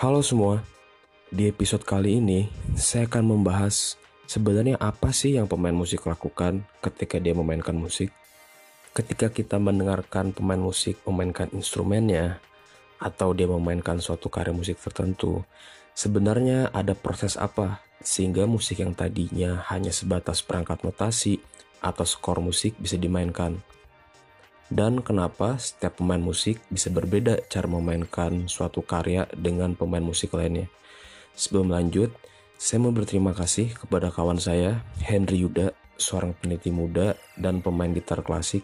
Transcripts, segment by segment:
Halo semua, di episode kali ini saya akan membahas sebenarnya apa sih yang pemain musik lakukan ketika dia memainkan musik. Ketika kita mendengarkan pemain musik memainkan instrumennya atau dia memainkan suatu karya musik tertentu, sebenarnya ada proses apa? Sehingga musik yang tadinya hanya sebatas perangkat notasi atau skor musik bisa dimainkan dan kenapa setiap pemain musik bisa berbeda cara memainkan suatu karya dengan pemain musik lainnya. Sebelum lanjut, saya mau berterima kasih kepada kawan saya, Henry Yuda, seorang peneliti muda dan pemain gitar klasik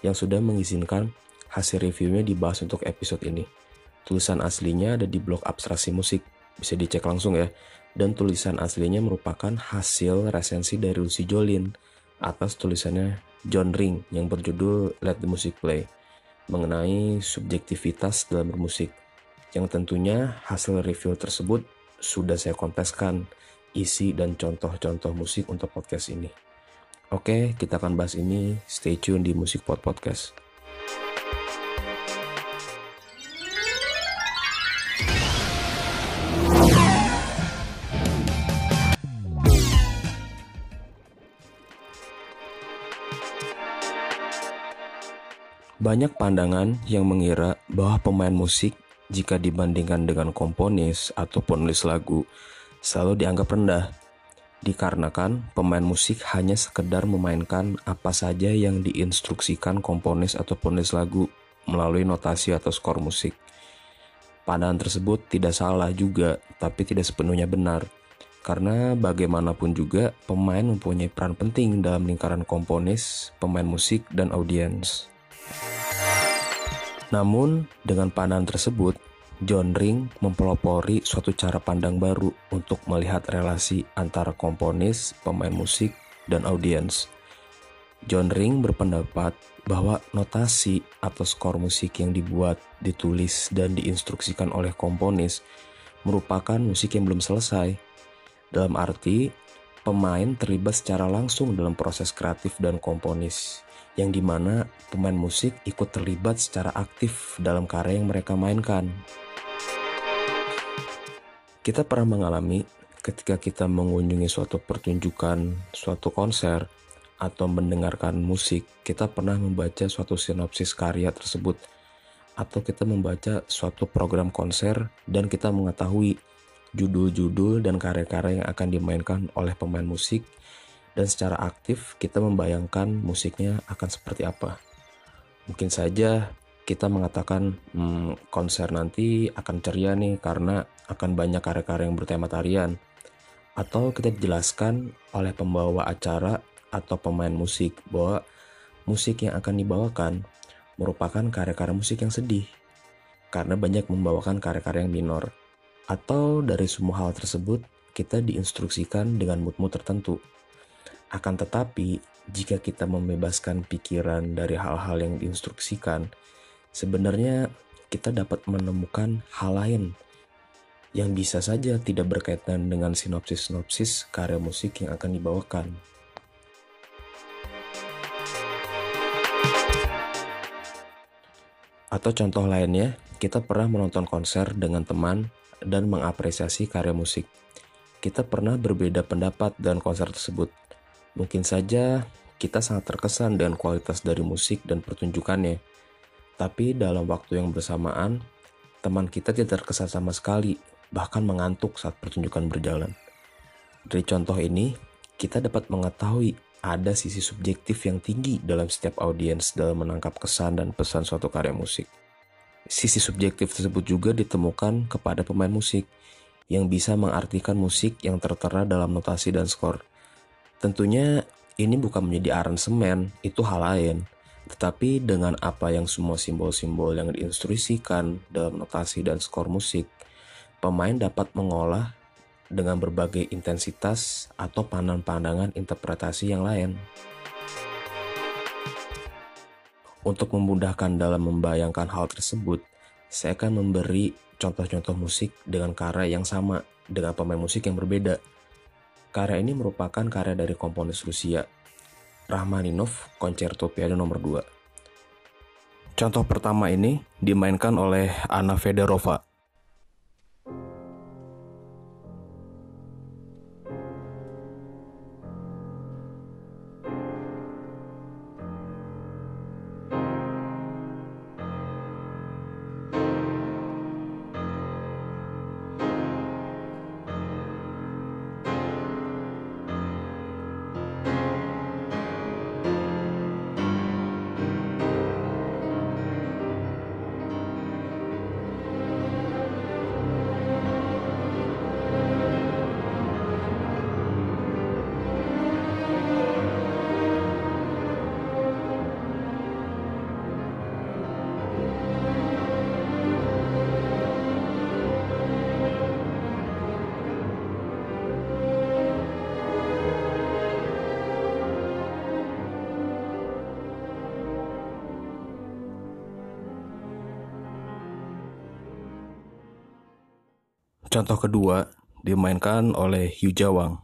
yang sudah mengizinkan hasil reviewnya dibahas untuk episode ini. Tulisan aslinya ada di blog Abstraksi Musik, bisa dicek langsung ya. Dan tulisan aslinya merupakan hasil resensi dari Lucy Jolin atas tulisannya John Ring yang berjudul Let the Music Play mengenai subjektivitas dalam bermusik yang tentunya hasil review tersebut sudah saya konteskan isi dan contoh-contoh musik untuk podcast ini. Oke, kita akan bahas ini. Stay tune di Musik Pod Podcast. Banyak pandangan yang mengira bahwa pemain musik jika dibandingkan dengan komponis atau penulis lagu selalu dianggap rendah dikarenakan pemain musik hanya sekedar memainkan apa saja yang diinstruksikan komponis atau penulis lagu melalui notasi atau skor musik. Pandangan tersebut tidak salah juga, tapi tidak sepenuhnya benar. Karena bagaimanapun juga, pemain mempunyai peran penting dalam lingkaran komponis, pemain musik, dan audiens. Namun, dengan pandangan tersebut, John Ring mempelopori suatu cara pandang baru untuk melihat relasi antara komponis, pemain musik, dan audiens. John Ring berpendapat bahwa notasi atau skor musik yang dibuat, ditulis, dan diinstruksikan oleh komponis merupakan musik yang belum selesai. Dalam arti, pemain terlibat secara langsung dalam proses kreatif dan komponis yang di mana pemain musik ikut terlibat secara aktif dalam karya yang mereka mainkan. Kita pernah mengalami ketika kita mengunjungi suatu pertunjukan, suatu konser, atau mendengarkan musik, kita pernah membaca suatu sinopsis karya tersebut, atau kita membaca suatu program konser dan kita mengetahui judul-judul dan karya-karya yang akan dimainkan oleh pemain musik dan secara aktif kita membayangkan musiknya akan seperti apa. Mungkin saja kita mengatakan hmm, konser nanti akan ceria nih karena akan banyak karya-karya yang bertema tarian. Atau kita dijelaskan oleh pembawa acara atau pemain musik bahwa musik yang akan dibawakan merupakan karya-karya musik yang sedih karena banyak membawakan karya-karya yang minor. Atau dari semua hal tersebut kita diinstruksikan dengan mood-mood tertentu akan tetapi, jika kita membebaskan pikiran dari hal-hal yang diinstruksikan, sebenarnya kita dapat menemukan hal lain yang bisa saja tidak berkaitan dengan sinopsis-sinopsis karya musik yang akan dibawakan. Atau contoh lainnya, kita pernah menonton konser dengan teman dan mengapresiasi karya musik. Kita pernah berbeda pendapat dengan konser tersebut, Mungkin saja kita sangat terkesan dengan kualitas dari musik dan pertunjukannya, tapi dalam waktu yang bersamaan, teman kita tidak terkesan sama sekali, bahkan mengantuk saat pertunjukan berjalan. Dari contoh ini, kita dapat mengetahui ada sisi subjektif yang tinggi dalam setiap audiens dalam menangkap kesan dan pesan suatu karya musik. Sisi subjektif tersebut juga ditemukan kepada pemain musik yang bisa mengartikan musik yang tertera dalam notasi dan skor. Tentunya ini bukan menjadi aransemen, itu hal lain. Tetapi dengan apa yang semua simbol-simbol yang diinstruksikan dalam notasi dan skor musik, pemain dapat mengolah dengan berbagai intensitas atau pandangan-pandangan interpretasi yang lain. Untuk memudahkan dalam membayangkan hal tersebut, saya akan memberi contoh-contoh musik dengan karya yang sama dengan pemain musik yang berbeda Karya ini merupakan karya dari komponis Rusia, Rahmaninov Concerto Piano nomor 2. Contoh pertama ini dimainkan oleh Anna Federova. Contoh kedua dimainkan oleh Hugh Jawang.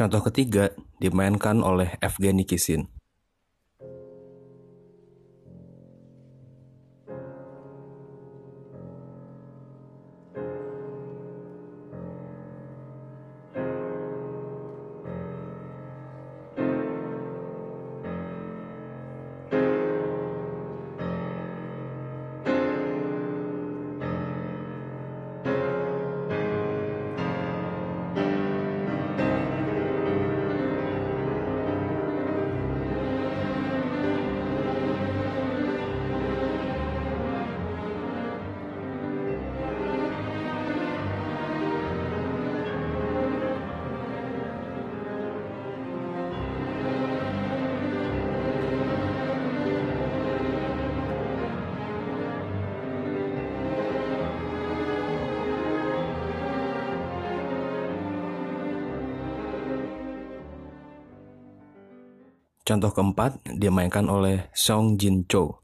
Contoh ketiga dimainkan oleh Evgeny Kisin. Contoh keempat dimainkan oleh Song Jin Cho.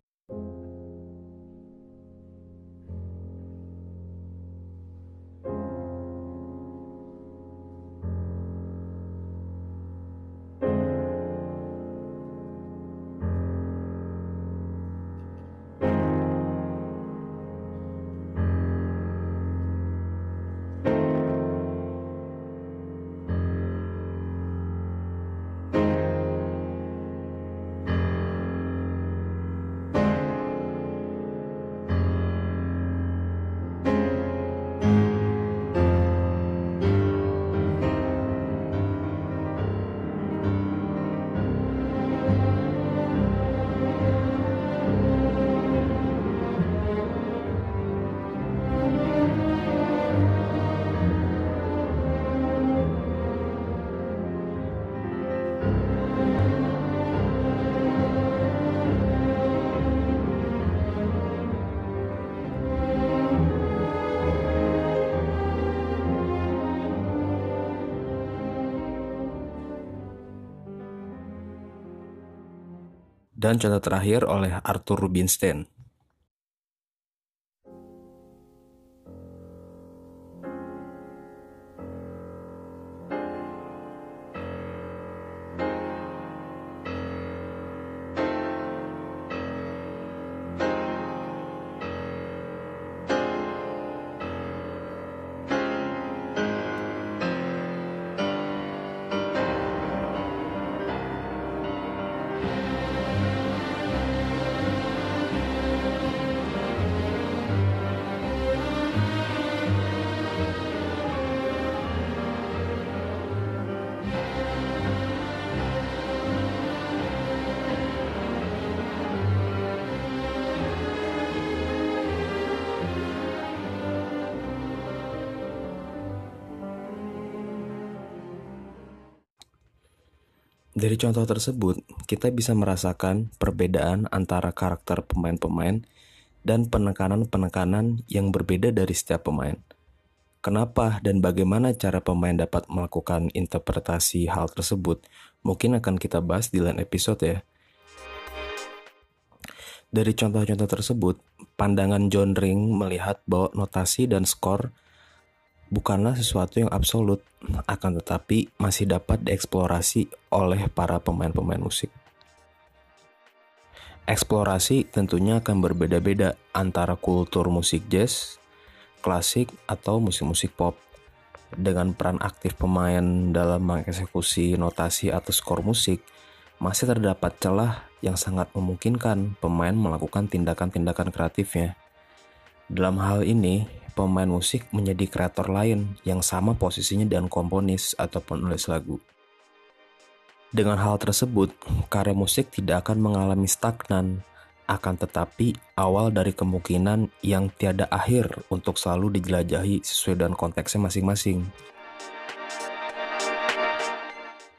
Dan contoh terakhir oleh Arthur Rubinstein. Dari contoh tersebut, kita bisa merasakan perbedaan antara karakter pemain-pemain dan penekanan-penekanan yang berbeda dari setiap pemain. Kenapa dan bagaimana cara pemain dapat melakukan interpretasi hal tersebut? Mungkin akan kita bahas di lain episode ya. Dari contoh-contoh tersebut, pandangan John Ring melihat bahwa notasi dan skor bukanlah sesuatu yang absolut, akan tetapi masih dapat dieksplorasi oleh para pemain-pemain musik. Eksplorasi tentunya akan berbeda-beda antara kultur musik jazz, klasik, atau musik-musik pop. Dengan peran aktif pemain dalam mengeksekusi notasi atau skor musik, masih terdapat celah yang sangat memungkinkan pemain melakukan tindakan-tindakan kreatifnya. Dalam hal ini, pemain musik menjadi kreator lain yang sama posisinya dengan komponis atau penulis lagu. Dengan hal tersebut, karya musik tidak akan mengalami stagnan, akan tetapi awal dari kemungkinan yang tiada akhir untuk selalu dijelajahi sesuai dengan konteksnya masing-masing.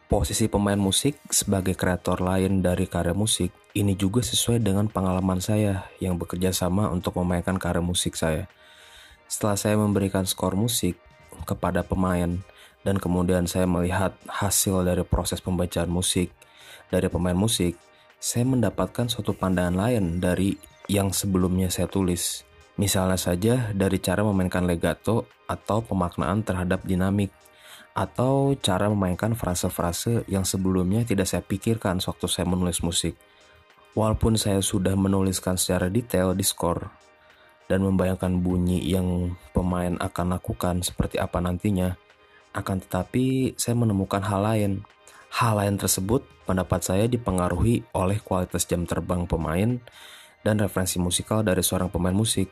Posisi pemain musik sebagai kreator lain dari karya musik ini juga sesuai dengan pengalaman saya yang bekerja sama untuk memainkan karya musik saya. Setelah saya memberikan skor musik kepada pemain dan kemudian saya melihat hasil dari proses pembacaan musik dari pemain musik, saya mendapatkan suatu pandangan lain dari yang sebelumnya saya tulis. Misalnya saja dari cara memainkan legato atau pemaknaan terhadap dinamik atau cara memainkan frase-frase yang sebelumnya tidak saya pikirkan sewaktu saya menulis musik. Walaupun saya sudah menuliskan secara detail di skor, dan membayangkan bunyi yang pemain akan lakukan seperti apa nantinya. Akan tetapi, saya menemukan hal lain. Hal lain tersebut, pendapat saya dipengaruhi oleh kualitas jam terbang pemain dan referensi musikal dari seorang pemain musik.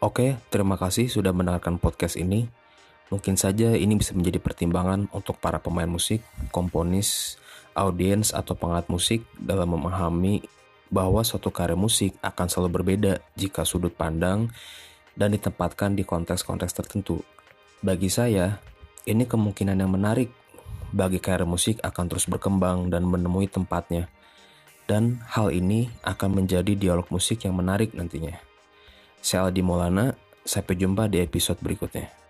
Oke, terima kasih sudah mendengarkan podcast ini. Mungkin saja ini bisa menjadi pertimbangan untuk para pemain musik, komponis, audiens, atau pengalat musik dalam memahami bahwa suatu karya musik akan selalu berbeda jika sudut pandang dan ditempatkan di konteks-konteks tertentu. Bagi saya, ini kemungkinan yang menarik bagi karya musik akan terus berkembang dan menemui tempatnya. Dan hal ini akan menjadi dialog musik yang menarik nantinya. Saya Aldi Maulana, sampai jumpa di episode berikutnya.